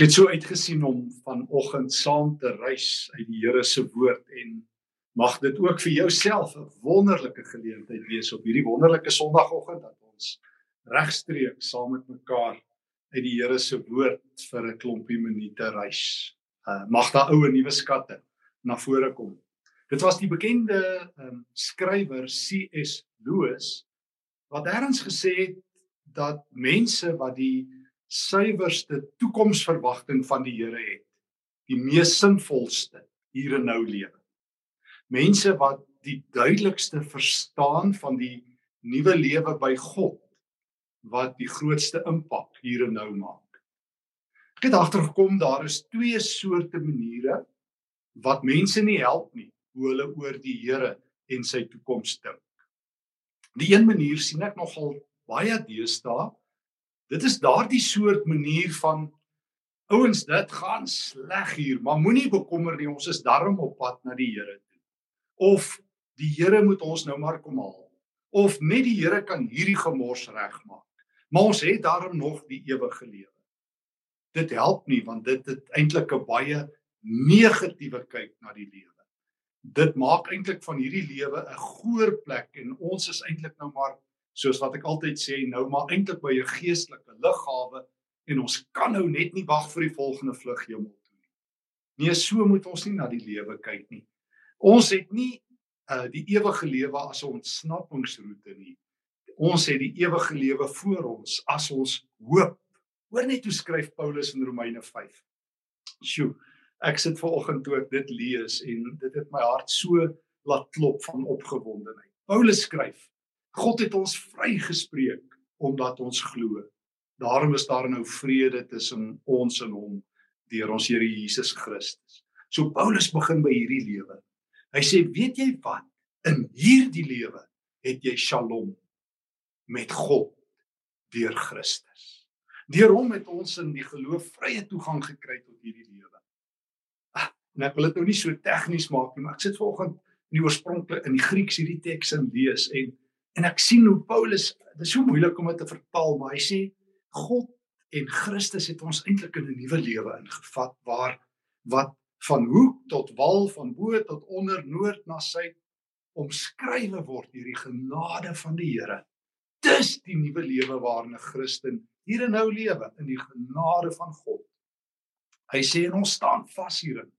Ek het so uitgesien om vanoggend saam te reis uit die Here se woord en mag dit ook vir jouself 'n wonderlike geleentheid wees op hierdie wonderlike Sondagoggend dat ons regstreeks saam met mekaar uit die Here se woord vir 'n klompie minute reis. Uh, mag daar ou en nuwe skatte na vore kom. Dit was die bekende um, skrywer C.S. Lewis wat eers gesê het dat mense wat die suiwerste toekomsverwagting van die Here het, die mees sinvolste hier en nou lewe. Mense wat die duidelikste verstaan van die nuwe lewe by God wat die grootste impak hier en nou maak. Ek het agtergekom daar is twee soorte maniere wat mense nie help nie hoe hulle oor die Here en sy toekoms dink. Die een manier sien ek nogal baie deesdae Dit is daardie soort manier van ouens dit gaan sleg hier, maar moenie bekommer nie, ons is darm op pad na die Here toe. Of die Here moet ons nou maar kom haal. Of net die Here kan hierdie gemors regmaak. Maar ons het darm nog die ewige lewe. Dit help nie want dit het eintlik 'n baie negatiewe kyk na die lewe. Dit maak eintlik van hierdie lewe 'n goeie plek en ons is eintlik nou maar soos wat ek altyd sê nou maar eintlik by 'n geestelike liggawe en ons kan nou net nie wag vir die volgende vlug hemel toe nie. Nee, so moet ons nie na die lewe kyk nie. Ons het nie uh die ewige lewe as 'n ontsnappingsroete nie. Ons het die ewige lewe voor ons as ons hoop. Hoor net hoe skryf Paulus in Romeine 5. Sjoe, ek sit ver oggend toe ek dit lees en dit het my hart so laat klop van opgewondenheid. Paulus skryf God het ons vrygespreek omdat ons glo. Daarom is daar nou vrede tussen ons en hom deur ons Here Jesus Christus. So Paulus begin by hierdie lewe. Hy sê, "Weet jy wat? In hierdie lewe het jy Shalom met God deur Christus. Deur hom het ons in die geloof vrye toegang gekry tot hierdie lewe." En ek wil dit nou nie so tegnies maak nie, maar ek sit vanoggend in die oorspronklike in die Grieks hierdie teks en lees en En ek sien hoe Paulus, dit is so moeilik om dit te vertaal, maar hy sê God en Christus het ons eintlik in 'n nuwe lewe ingevat waar wat van hoek tot wal, van bo tot onder, noord na suid omskrywe word deur die genade van die Here. Dis die nuwe lewe waarin 'n Christen hier en nou lewe in die genade van God. Hy sê en ons staan vas hierin.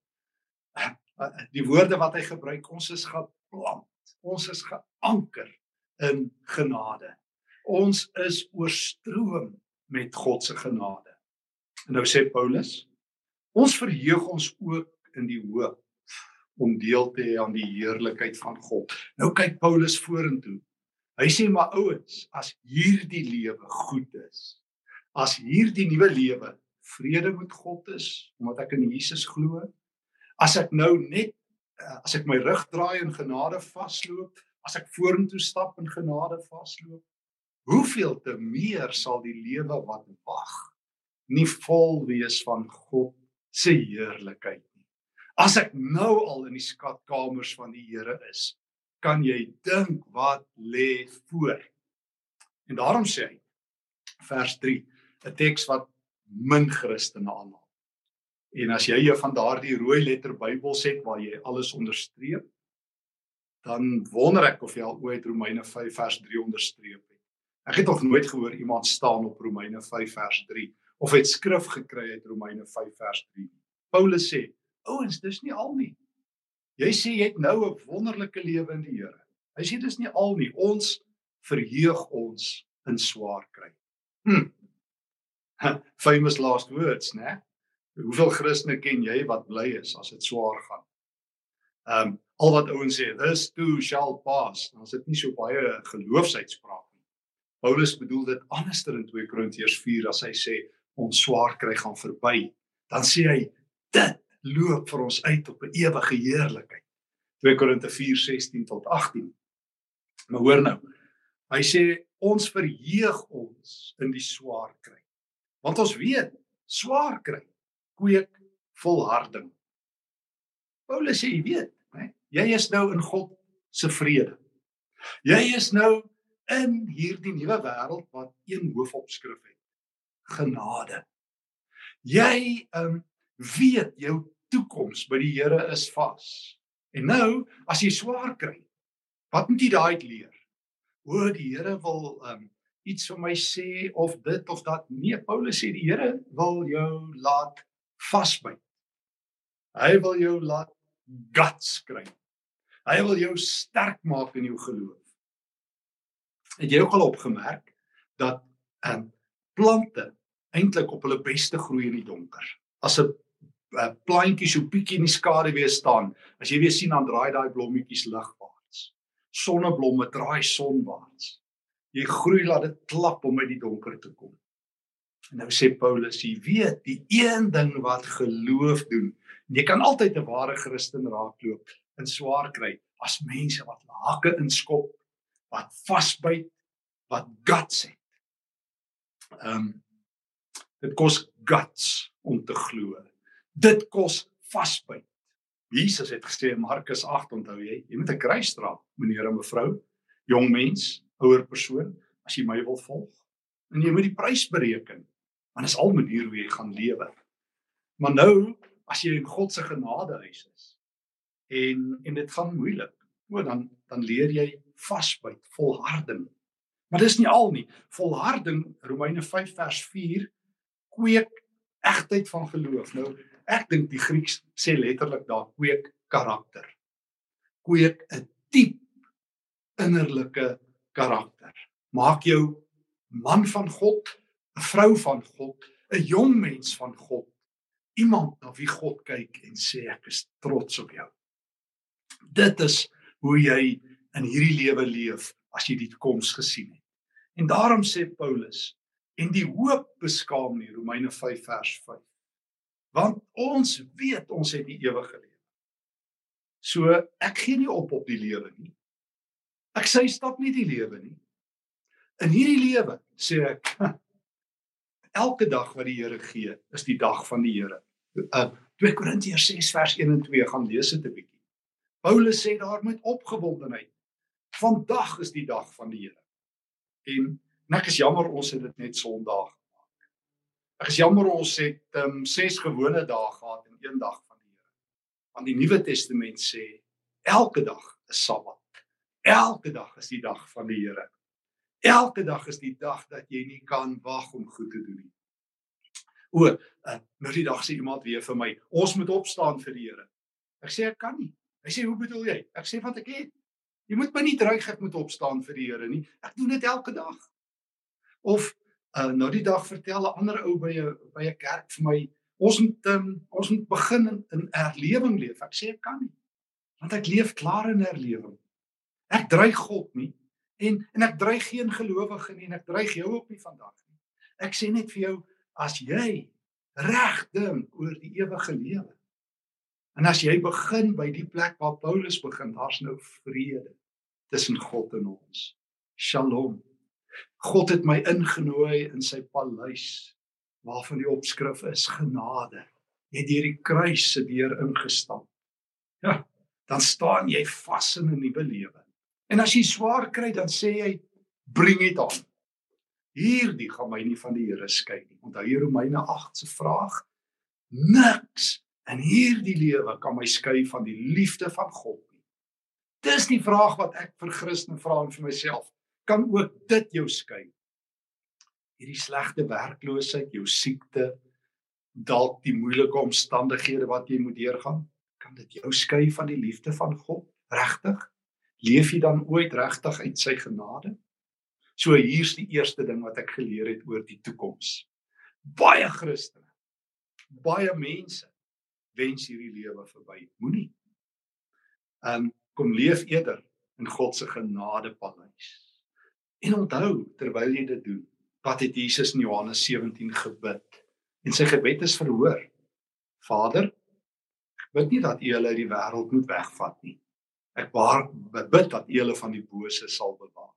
Die woorde wat hy gebruik, ons is geplant, ons is geanker in genade. Ons is oorstroom met God se genade. En nou sê Paulus, ons verheug ons ook in die hoop om deel te hê aan die heerlikheid van God. Nou kyk Paulus vorentoe. Hy sê maar ouens, as hierdie lewe goed is, as hierdie nuwe lewe vrede met God is omdat ek in Jesus glo, as ek nou net eh, as ek my rug draai in genade vasloop, as ek vorentoe stap in genade vasloop, hoeveel te meer sal die lewe wat wag nie vol wees van God se heerlikheid nie. As ek nou al in die skatkamers van die Here is, kan jy dink wat lê voor. En daarom sê hy vers 3, 'n teks wat min Christene aanhaal. En as jy jou van daardie rooi letter Bybels het waar jy alles onderstreep, dan wonder ek of jy al ooit Romeine 5 vers 3 onderstreep het. Ek het nog nooit gehoor iemand staan op Romeine 5 vers 3 of het skrif gekry uit Romeine 5 vers 3. Paulus sê, ouens, dis nie al nie. Jy sê jy het nou 'n wonderlike lewe in die Here. Hy sê dis nie al nie. Ons verheug ons in swaar kry. Hm. Famous last words, né? Hoeveel Christene ken jy wat bly is as dit swaar gaan? Ehm um, al wat ouens sê, this too shall pass. Dan is dit nie so baie geloofsuitspraak nie. Paulus bedoel dit anderster in 2 Korintiërs 4 as hy sê ons swaar kry gaan verby. Dan sê hy dit loop vir ons uit op 'n ewige heerlikheid. 2 Korinte 4:16 tot 18. Maar hoor nou. Hy sê ons verheug ons in die swaar kry. Want ons weet swaar kry kweek volharding. Paulus sê jy weet Jy is nou in God se vrede. Jy is nou in hierdie nuwe wêreld wat een hoofopskrif het. Genade. Jy um weet jou toekoms by die Here is vas. En nou, as jy swaar kry, wat moet jy daai leer? O, die Here wil um iets vir my sê of dit of dat. Nee, Paulus sê die Here wil jou laat vasbyt. Hy wil jou laat guts kry. Hy wil jou sterk maak in jou geloof. Het jy ook al opgemerk dat um, plante eintlik op hulle beste groei in die donker? As 'n plantjie so bietjie in die skaduwee staan, as jy weer sien dan draai daai blommetjies ligwaarts. Sonneblomme draai sonwaarts. Jy groei laat dit klap om uit die donker te kom. En nou sê Paulus, jy weet, die een ding wat geloof doen, jy kan altyd 'n ware Christen raakloop in swaar kry as mense wat hake inskop, wat vasbyt, wat guts het. Ehm um, dit kos guts om te glo. Dit kos vasbyt. Jesus het gesê in Markus 8 onthou jy, jy moet 'n kruis dra, meneer en mevrou, jong mens, ouer persoon, as jy my wil volg. En jy moet die prys bereken. Want dit is al manier hoe jy gaan lewe. Maar nou, as jy in God se genade huis is en en dit gaan moeilik, o dan dan leer jy vasbyt, volharding. Maar dis nie al nie. Volharding, Romeine 5 vers 4 kweek egtheid van geloof. Nou, ek dink die Grieks sê letterlik daar kweek karakter. Kweek 'n diep innerlike karakter. Maak jou man van God, 'n vrou van God, 'n jong mens van God. Iemand na wie God kyk en sê ek is trots op jou. Dit is hoe jy in hierdie lewe leef as jy die toekoms gesien het. En daarom sê Paulus en die hoop beskaam nie Romeine 5 vers 5. Want ons weet ons het die ewige lewe. So ek gee nie op op die lewe nie. Ek sê stap nie die lewe nie. In hierdie lewe sê ek elke dag wat die Here gee is die dag van die Here. Uh 2 Korintiërs 6 vers 1 en 2 gaan lees dit 'n bietjie. Paulus sê daar met opgewondenheid. Vandag is die dag van die Here. En ek is jammer ons het dit net Sondag gemaak. Ek is jammer ons het um 6 gewone dae gehad en een dag van die Here. Want die Nuwe Testament sê elke dag is Sabbat. Elke dag is die dag van die Here. Elke dag is die dag dat jy nie kan wag om goed te doen nie. O, uh, nou die dag sê iemand weer vir my, ons moet opstaan vir die Here. Ek sê ek kan nie. Hy sê hoe bedoel jy? Ek sê wat ek het. Jy moet my nie dreig ek moet opstaan vir die Here nie. Ek doen dit elke dag. Of uh, nou die dag vertel 'n ander ou by 'n by 'n kerk vir my, ons moet um, ons moet begin in, in erlewing leef. Ek sê ek kan nie. Want ek leef klaar in erlewing. Ek dreig God nie en en ek dreig geen gelowige nie en ek dreig jou ook nie vandag nie. Ek sê net vir jou as jy reg dink oor die ewige lewe En as jy begin by die plek waar Paulus begin, daar's nou vrede tussen God en ons. Shalom. God het my ingenooi in sy paleis waarvan die opskrif is genade. Jy het deur die kruis se deur ingestap. Ja, dan staan jy vas in 'n nuwe lewe. En as jy swaar kry, dan sê jy bring dit aan. Hierdie gaan my nie van die Here skei nie. Onthou jy Romeine 8 se vraag? Niks in hierdie lewe kan my skei van die liefde van God nie. Dis die vraag wat ek vir Christen vra en vir myself. Kan ook dit jou skei? Hierdie slegte werkloosheid, jou siekte, dalk die moeilike omstandighede wat jy moet deurgaan, kan dit jou skei van die liefde van God? Regtig? Leef jy dan ooit regtig uit sy genade? So hier's die eerste ding wat ek geleer het oor die toekoms. Baie Christene, baie mense wens hierdie lewe verby. Moenie. Um, kom leef eerder in God se genadepaleis. En onthou terwyl jy dit doen, wat het Jesus in Johannes 17 gebid? En sy gebed is verhoor. Vader, ek bid nie dat U hulle uit die wêreld moet wegvat nie. Ek bid dat U hulle van die bose sal bewaar.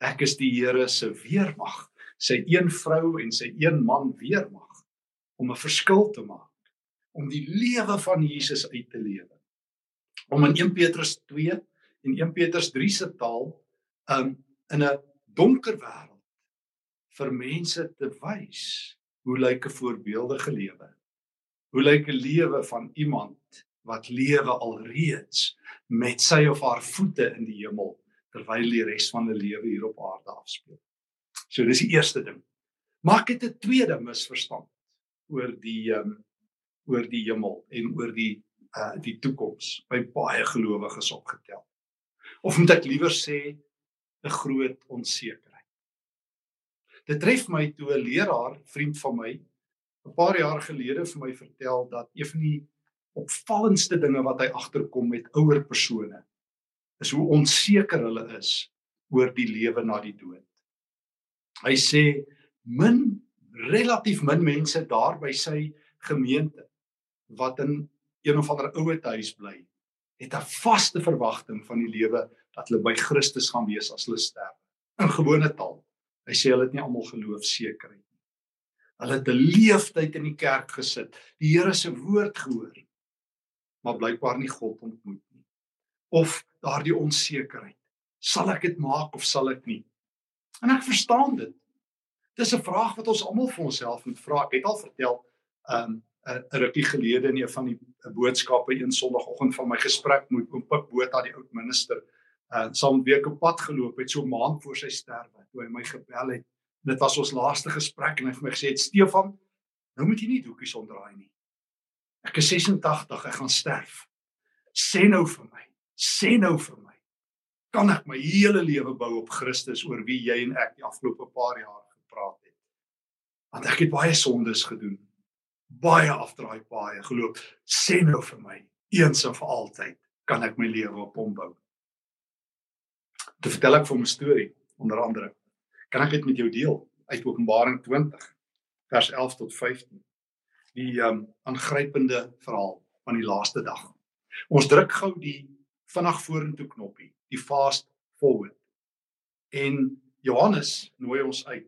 Ek is die Here se weermag, sy een vrou en sy een man weermag om 'n verskil te maak om die lewe van Jesus uit te lewe. Om in 1 Petrus 2 en 1 Petrus 3 se taal um in 'n donker wêreld vir mense te wys hoe lyk 'n voorbeeldige lewe? Hoe lyk 'n lewe van iemand wat lewe alreeds met sy of haar voete in die hemel terwyl die res van hulle lewe hier op aarde afspeel? So dis die eerste ding. Maak dit 'n tweede misverstand oor die ehm um, oor die hemel en oor die uh die toekoms by baie gelowiges opgetel. Of moet ek liewer sê 'n groot onsekerheid. Dit tref my toe 'n leraar, vriend van my, 'n paar jaar gelede vir my vertel dat een van die opvallendste dinge wat hy agterkom met ouer persone is hoe onseker hulle is oor die lewe na die dood. Hy sê min relatief min mense daar by sy gemeente wat in een of ander ouer huis bly, het 'n vaste verwagting van die lewe dat hulle by Christus gaan wees as hulle sterf. In gewone taal. Hy sê hulle het nie almal geloof sekerheid nie. Hulle het 'n leeftyd in die kerk gesit, die Here se woord gehoor, maar blykbaar nie God ontmoet nie. Of daardie onsekerheid. Sal ek dit maak of sal ek nie? En ek verstaan dit. Dis 'n vraag wat ons almal vir onsself moet vra. Ek het al vertel, um, 'n rukkie gelede in een van die boodskappe een Sondagoggend van my gesprek met oom Pik Botha die oud minister en saam met week op pad geloop het so maand voor sy sterwe toe hy my gebel het dit was ons laaste gesprek en hy het vir my gesê Stefan nou moet jy nie doekies omdraai nie ek is 86 ek gaan sterf. Sê nou vir my sê nou vir my kan ek my hele lewe bou op Christus oor wie jy en ek die afgelope paar jaar gepraat het? Want ek het baie sondes gedoen baie afdraai paaie geloop. Sê nou vir my eens en vir altyd kan ek my lewe op hom bou? Toe vertel ek vir 'n storie onder andere. Kan ek dit met jou deel? Uit Openbaring 20 vers 11 tot 15. Die ehm um, aangrypende verhaal van die laaste dag. Ons druk gou die vinnig vorentoe knoppie, die fast forward. En Johannes nooi ons uit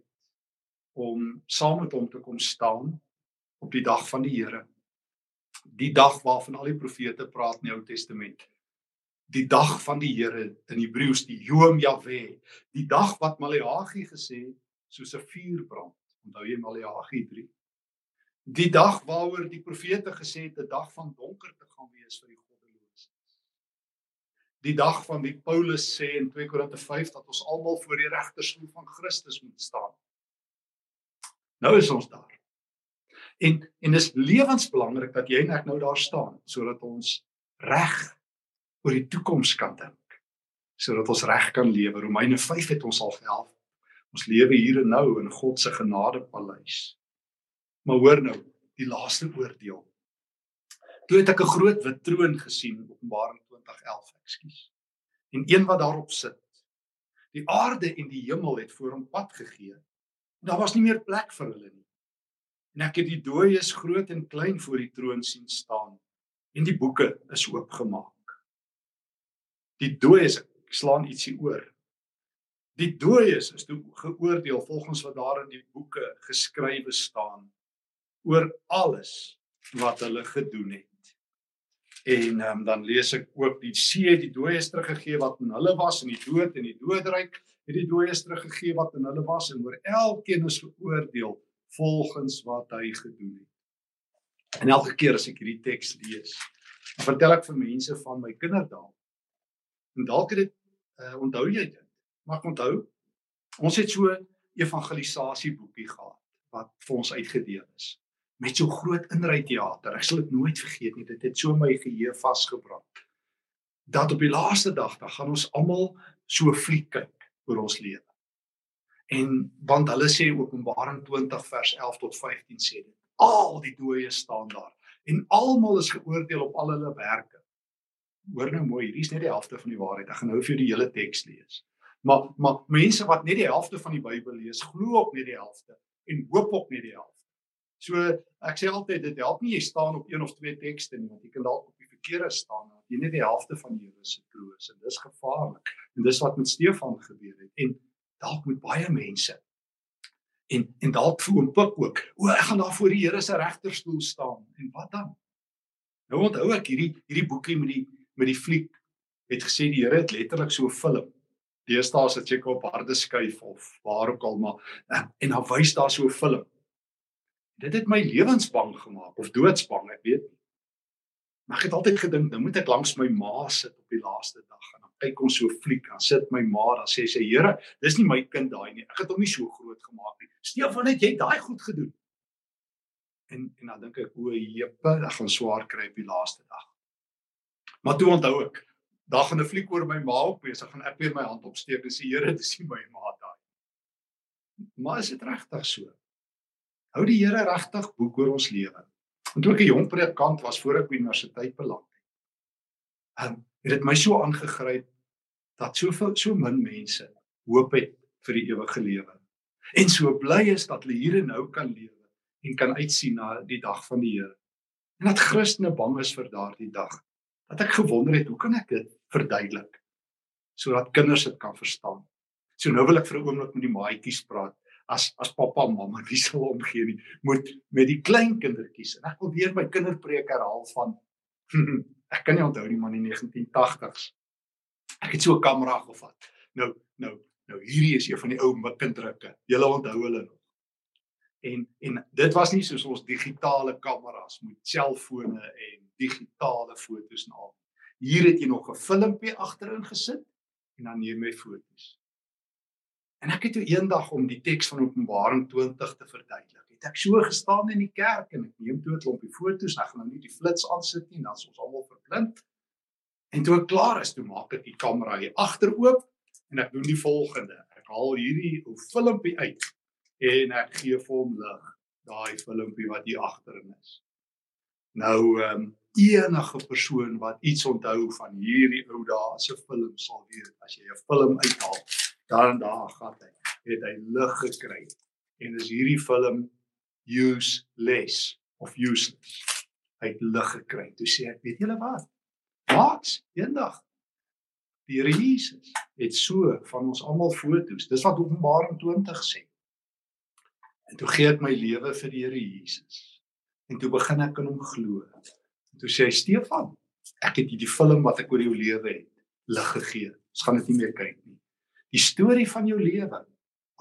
om saam met hom te kom staan op die dag van die Here. Die dag waarvan al die profete praat in die Ou Testament die dag van die Here in Hebreëus die Yom Yahwe die dag wat Maleagi gesê soos 'n vuur brand onthou jy Maleagi 3 die dag waaroor die profete gesê het 'n dag van donkerte gaan wees vir die goddeloses die dag van wie Paulus sê in 2 Korinte 5 dat ons almal voor die regterstoel van Christus moet staan nou is ons daar en en dis lewensbelangrik dat jy en ek nou daar staan sodat ons reg oor die toekoms kan dink sodat ons reg kan lewe. Romeine 5 het ons al gehelp. Ons lewe hier en nou in God se genadepaleis. Maar hoor nou, die laaste oordeel. Toe het ek 'n groot wit troon gesien, Openbaring 20:11, ekskuus. En een wat daarop sit. Die aarde en die hemel het voor hom pad gegee. Daar was nie meer plek vir hulle nie. En ek het die dooies groot en klein voor die troon sien staan en die boeke is oopgemaak. Die dooies slaan ietsie oor. Die dooies is toe geoordeel volgens wat daar in die boeke geskrywe staan oor alles wat hulle gedoen het. En um, dan lees ek ook die see die dooies teruggegee wat in hulle was in die dood en die doodryk het die dooies teruggegee wat in hulle was en oor elkeen is geoordeel volgens wat hy gedoen het. En elke keer as ek hierdie teks lees, dan vertel ek vir mense van my kinderdae En dalk het dit uh, onthou jy dit. Maar onthou, ons het so evangelisasie boekie gehad wat vir ons uitgedeel is met so groot inry teater. Ek sal dit nooit vergeet nie. Dit het so my geheue vasgebrand. Dat op die laaste dag dan gaan ons almal so fliek kyk oor ons lewe. En want hulle sê Openbaring 20 vers 11 tot 15 sê dit. Al die dooies staan daar en almal is geoordeel op al hulle werke hoor nou mooi, hierdie is net die helfte van die waarheid. Ek gaan nou vir jou die hele teks lees. Maar maar mense wat net die helfte van die Bybel lees, glo ook net die helfte en hoop ook net die helfte. So ek sê altyd dit help nie jy staan op een of twee tekste nie, want jy kan dalk op die verkeerde staan want jy net die helfte van die Here se troos en dis gevaarlik. En dis wat met Stefan gebeur het en dalk met baie mense. En en dalk vir oom Pik ook. O, ek gaan daar voor die Here se regterstoel staan en wat dan? Nou onthou ek hierdie hierdie boekie met die met die fliek het gesê die Here het letterlik so 'n film. Deesdae as jy op harde skyf of waar ook al maar en dan wys daar so 'n film. Dit het my lewensbang gemaak of doodsbang, ek weet nie. Maar ek het altyd gedink, nou moet ek langs my ma sit op die laaste dag en dan kyk ons so fliek, dan sit my ma, dan sê sy, "Here, dis nie my kind daai nie. Ek het hom nie so groot gemaak nie. Stefan, het jy daai goed gedoen?" En en dan dink ek, "O, jeppe, ek gaan swaar kry op die laaste dag." Maar toe onthou ek, daar gaan 'n fliek oor my ma op wees, dan gaan ek weer my hand opsteek en sê, "Here, dis nie my ma daai." Maar is dit regtig so? Hou die Here regtig boek oor ons lewe. En toe ek 'n jong predikant was voor ek universiteit beland het, um, het dit my so aangegryp dat soveel so min mense hoop het vir die ewige lewe. En so bly is dat hulle hier en nou kan lewe en kan uitsien na die dag van die Here. En dat Christene bang is vir daardie dag. Dat ek gewonder het, hoe kan ek dit verduidelik sodat kinders dit kan verstaan? So nou wil ek vir 'n oomblik met die maatjies praat as as pappa en mamma nie sou omgee nie moet met die klein kindertjies en ek wil weer my kinderpreek herhaal van ek kan nie onthou nie maar in die 1980s ek het so 'n kamera gevat. Nou nou nou hierdie is een van die ou kinderdrukke julle onthou hulle nog. En en dit was nie soos ons digitale kameras met selfone en digitale fotos en al hier het jy nog 'n filmpie agterin gesit en dan neem jy fotos En ek het toe eendag om die teks van Openbaring 20 te verduidelik. Het ek so gestaan in die kerk en ek neem toe 'n klompie foto's, ek gaan nou nie die flits aansit nie, dan is ons almal verblind. En toe ek klaar is, toe maak ek die kamera hier agter oop en ek doen die volgende. Ek haal hierdie ou filmpie uit en ek gee vir hom lig, daai filmpie wat hier agterin is. Nou ehm um, enige persoon wat iets onthou van hierdie ou dae se film sal weet as jy 'n film uithaal daar en daar gaan hy het hy lig gekry. En is hierdie film useless of useless? Hy het lig gekry. Toe sê ek weet julle wat? Wat? Eendag die Here Jesus het so van ons almal fotos. Dis wat Openbaring 20 sê. En toe gee ek my lewe vir die Here Jesus. En toe begin ek in hom glo. En toe sê hy Stefan ek het hierdie film wat ek oor jou lewe het lig gegee. Ons gaan dit nie meer kyk nie die storie van jou lewe.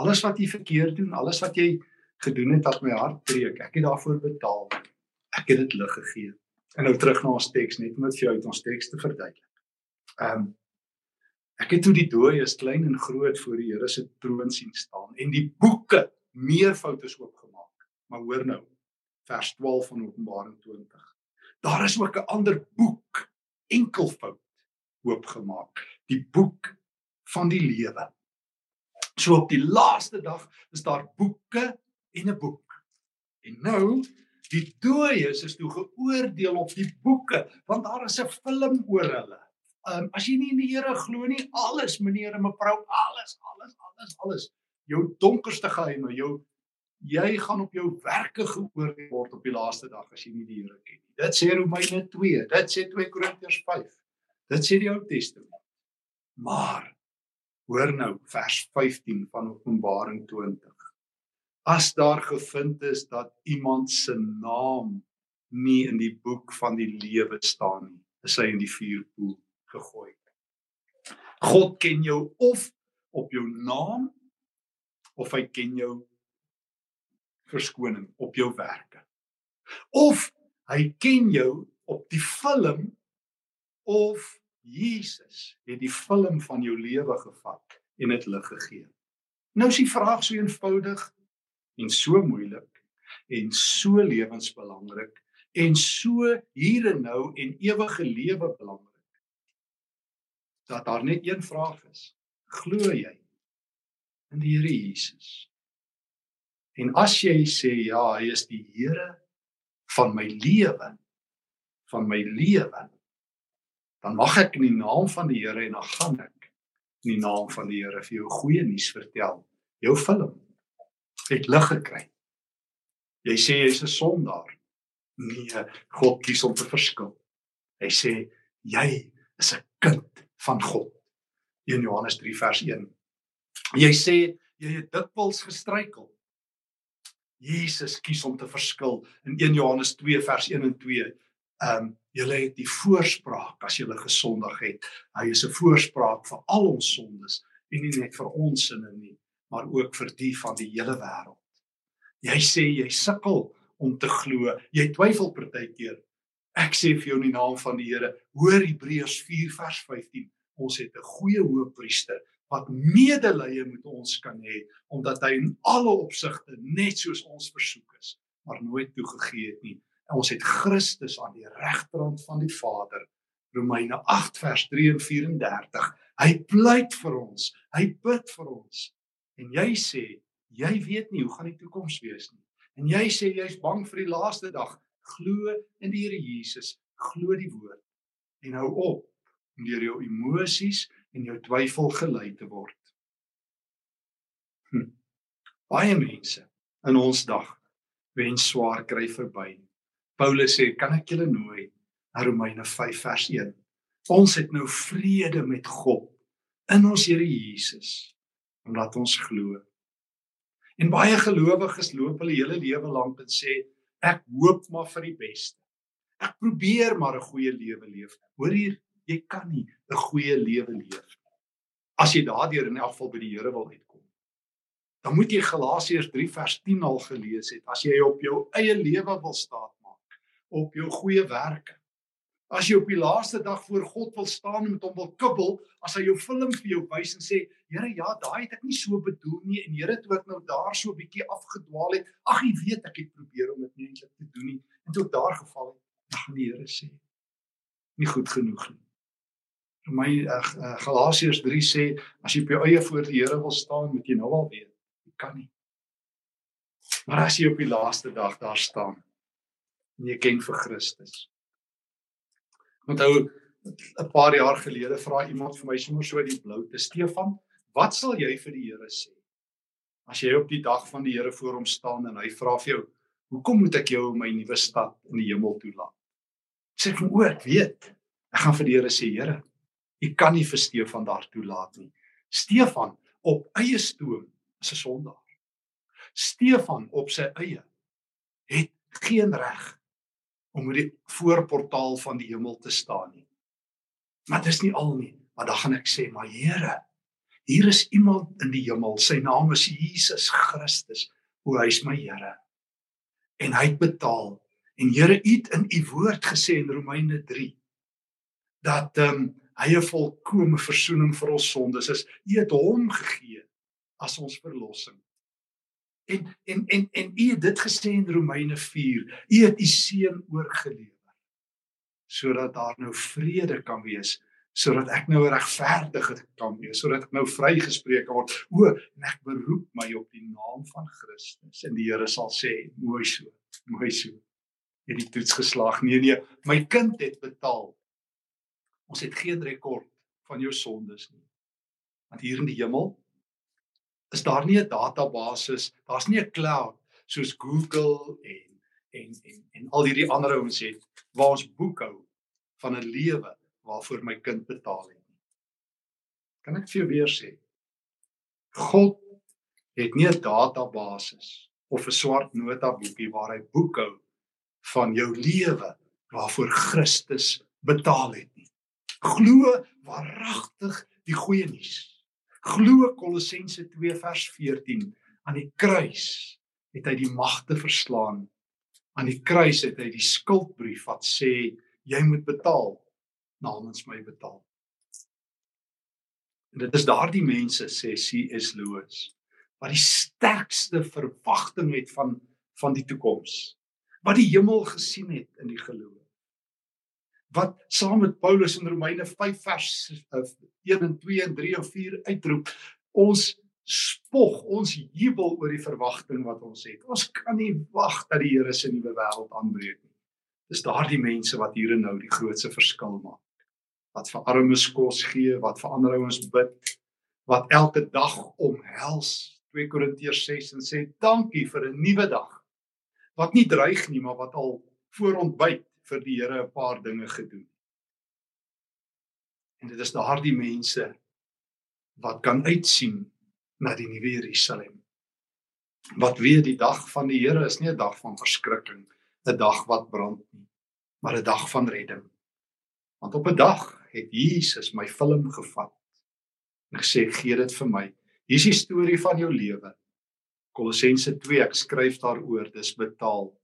Alles wat jy verkeerd doen, alles wat jy gedoen het wat my hart breek, ek het daarvoor betaal. Ek het dit lig gegee. En nou terug na ons teks net om dit vir jou uit ons teks te verduidelik. Ehm um, ek het toe die dooies klein en groot voor die Here se troon sien staan en die boeke meervoud is oopgemaak. Maar hoor nou, vers 12 van Openbaring 20. Daar is ook 'n ander boek enkelvoud oopgemaak. Die boek van die lewe. So op die laaste dag is daar boeke en 'n boek. En nou die dooies is toe geoordeel op die boeke want daar is 'n film oor hulle. Um as jy nie in die Here glo nie, alles meneer en mevrou, alles, alles, alles, alles. Jou donkerste geheime, jou jy gaan op jou werke geoordeel word op die laaste dag as jy nie die Here ken nie. Dit sê Romeine 2, dit sê 2 Korintiërs 5. Dit sê die Ou Testament. Maar Hoor nou vers 15 van Openbaring 20. As daar gevind is dat iemand se naam nie in die boek van die lewe staan nie, is hy in die vuurpoel gegooi. God ken jou of op jou naam of hy ken jou verskoning op jou werke. Of hy ken jou op die film of Jesus het die film van jou lewe gevat en dit lig gegee. Nou is die vraag so eenvoudig en so moeilik en so lewensbelangrik en so hier en nou en ewige lewe belangrik dat daar net een vraag is. Glo jy in die Here Jesus? En as jy sê ja, hy is die Here van my lewe, van my lewe, dan mag ek in die naam van die Here en dan gaan ek in die naam van die Here vir jou goeie nuus vertel. Jou film het lig gekry. Jy sê jy's 'n sondaar. Nee, God kies om te verskil. Hy sê jy is 'n kind van God. 1 Johannes 3 vers 1. Jy sê jy het dikwels gestruikel. Jesus kies om te verskil in 1 Johannes 2 vers 1 en 2. Ehm um, julle het die voorspraak as julle gesondig het. Hy is 'n voorspraak vir al ons sondes en nie net vir ons sinne nie, maar ook vir die van die hele wêreld. Jy sê jy sukkel om te glo. Jy twyfel partykeer. Ek sê vir jou in die naam van die Here, hoor Hebreërs 4 vers 15, ons het 'n goeie hoëpriester wat medelee met ons kan hê omdat hy in alle opsigte net soos ons versoek is, maar nooit toegegee het nie. En ons het Christus aan die regterhand van die Vader. Romeine 8 vers 3 en 34. Hy pleit vir ons. Hy bid vir ons. En jy sê, jy weet nie hoe gaan die toekoms wees nie. En jy sê jy's bang vir die laaste dag. Glo in die Here Jesus, glo die woord en hou op om deur jou emosies en jou twyfel gelei te word. Hm. Baie mense in ons dag wens swaar kry verby. Paulus sê, kan ek julle nooi na Romeine 5 vers 1. Ons het nou vrede met God in ons Here Jesus omdat ons glo. En baie gelowiges loop hulle hele lewe lank en sê ek hoop maar vir die beste. Ek probeer maar 'n goeie lewe leef. Hoor hier, jy kan nie 'n goeie lewe leef. As jy daardeur in elk geval by die Here wil uitkom. Dan moet jy Galasiërs 3 vers 10 al gelees het. As jy op jou eie lewe wil maak, op jou goeie werke. As jy op die laaste dag voor God wil staan en met hom wil kibbel, as hy jou film vir jou wys en sê, Here, ja, daai het ek nie so bedoel nie en Here, toe ek nou daar so 'n bietjie afgedwaal het, ag, jy weet ek het probeer om dit nie eintlik te doen nie en toe ek daar geval het, ag die Here sê, nie goed genoeg nie. Vir my uh, Galasiërs 3 sê as jy op jou eie voor die Here wil staan, moet jy nou al weet, jy kan nie. Maar as jy op die laaste dag daar staan en jy ken vir Christus. Onthou 'n paar jaar gelede vra iemand vir my sommer so die blou te Stefan, wat sal jy vir die Here sê? As jy op die dag van die Here voor hom staan en hy vra vir jou, hoekom moet ek jou in my nuwe stad in die hemel toelaat? Sê ek o, ek weet. Ek gaan vir die Here sê, Here, Jy kan nie vir Stefan daartoe laat nie. Stefan op eie stoom is 'n sondaar. Stefan op sy eie het geen reg om met die voorportaal van die hemel te staan nie. Maar dis nie al nie, maar dan gaan ek sê, maar Here, hier is iemand in die hemel. Sy naam is Jesus Christus. O, hy is my Here. En hy het betaal. En Here, U het in U woord gesê in Romeine 3 dat ehm um, hy 'n volkomme verzoening vir ons sondes is. U het hom gegee as ons verlossing. En en en en u het dit gesê in Romeine 4. U het u seun oorgelewer sodat daar nou vrede kan wees, sodat ek nou regverdig kan wees, sodat ek nou vrygespreek word. O, en ek beroep my op die naam van Christus en die Here sal sê, mooi so, mooi so. Het die toets geslaag. Nee nee, my kind het betaal Ons het geen rekord van jou sondes nie. Want hier in die hemel is daar nie 'n database, daar's nie 'n cloud soos Google en en en en al hierdie ander ouens het waar ons boekhou van 'n lewe waarvoor my kind betaal het nie. Kan ek vir jou weer sê? God het nie 'n database of 'n swart notaboekie waar hy boekhou van jou lewe waarvoor Christus betaal het nie. Glo waaragtig die goeie nuus. Glo Kolossense 2 vers 14 aan die kruis het hy die magte verslaan. Aan die kruis het hy die skuldbrief wat sê jy moet betaal namens my betaal. En dit is daardie mense sê C.S. Lewis wat die sterkste verwagting het van van die toekoms. Wat die hemel gesien het in die geloof wat saam met Paulus in Romeine 5 vers 1 en 2 en 3 en 4 uitroep ons spog ons jubel oor die verwagting wat ons het. Ons kan nie wag dat die Here se nuwe wêreld aanbreek nie. Dis daardie mense wat hier en nou die grootste verskil maak. Wat vir armes kos gee wat vir ander ouens bid wat elke dag omhels. 2 Korintiërs 6 en sê dankie vir 'n nuwe dag. Wat nie dreig nie maar wat al voor ontbyt vir die Here 'n paar dinge gedoen. En dit is daardie mense wat kan uitsien na die nuwe Jerusalem. Wat weet die dag van die Here is nie 'n dag van verskrikking, 'n dag wat brand nie, maar 'n dag van redding. Want op 'n dag het Jesus my film gevat en gesê gee dit vir my. Hier is die storie van jou lewe. Kolossense 2 ek skryf daaroor, dis betaal.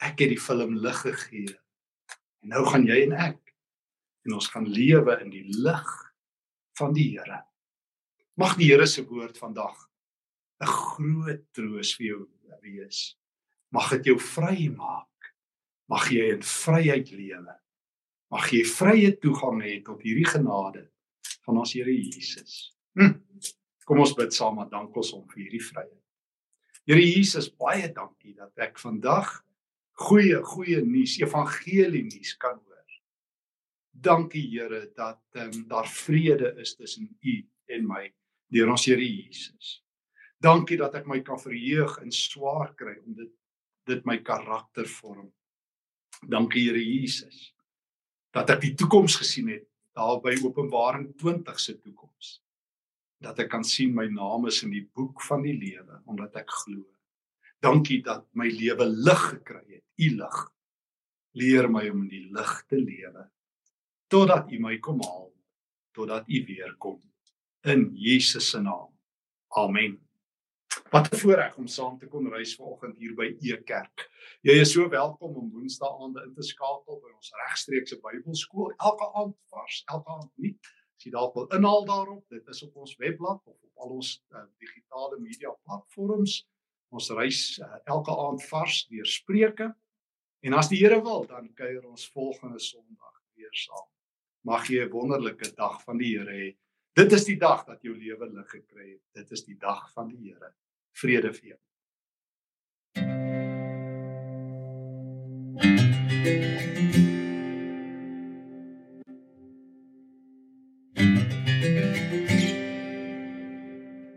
Ek het die film lig gegee. En nou gaan jy en ek en ons gaan lewe in die lig van die Here. Mag die Here se woord vandag 'n groot troos vir jou wees. Mag dit jou vry maak. Mag jy in vryheid lewe. Mag jy vrye toegang hê tot hierdie genade van ons Here Jesus. Hm. Kom ons bid saam en dank ons hom vir hierdie vryheid. Here Jesus, baie dankie dat ek vandag goeie goeie nuus, evangelie nuus kan hoor. Dankie Here dat um, daar vrede is tussen U en my deur ons Here Jesus. Dankie dat ek my kan verheug in swaar kry om dit dit my karakter vorm. Dankie Here Jesus dat ek die toekoms gesien het daar by Openbaring 20 se toekoms. Dat ek kan sien my naam is in die boek van die lewe omdat ek glo. Dankie dat my lewe lig gekry het. U lig leer my om in die lig te lewe totdat U my kom haal, totdat U weer kom in Jesus se naam. Amen. Wat 'n voorreg om saam te kon reis vanoggend hier by E Kerk. Jy is so welkom om Woensdaande in te skakel by ons regstreekse Bybelskool. Elke aand vars, elke aand nuut. As jy dalk wil inhaal daarop, dit is op ons webblad of op al ons uh, digitale media platforms. Ons reis uh, elke aand vars deur Spreuke. En as die Here wil, dan kuier ons volgende Sondag weer saam. Mag jy 'n wonderlike dag van die Here hê. Dit is die dag dat jou lewe lig gekry het. Dit is die dag van die Here. Vrede vir jou. thank you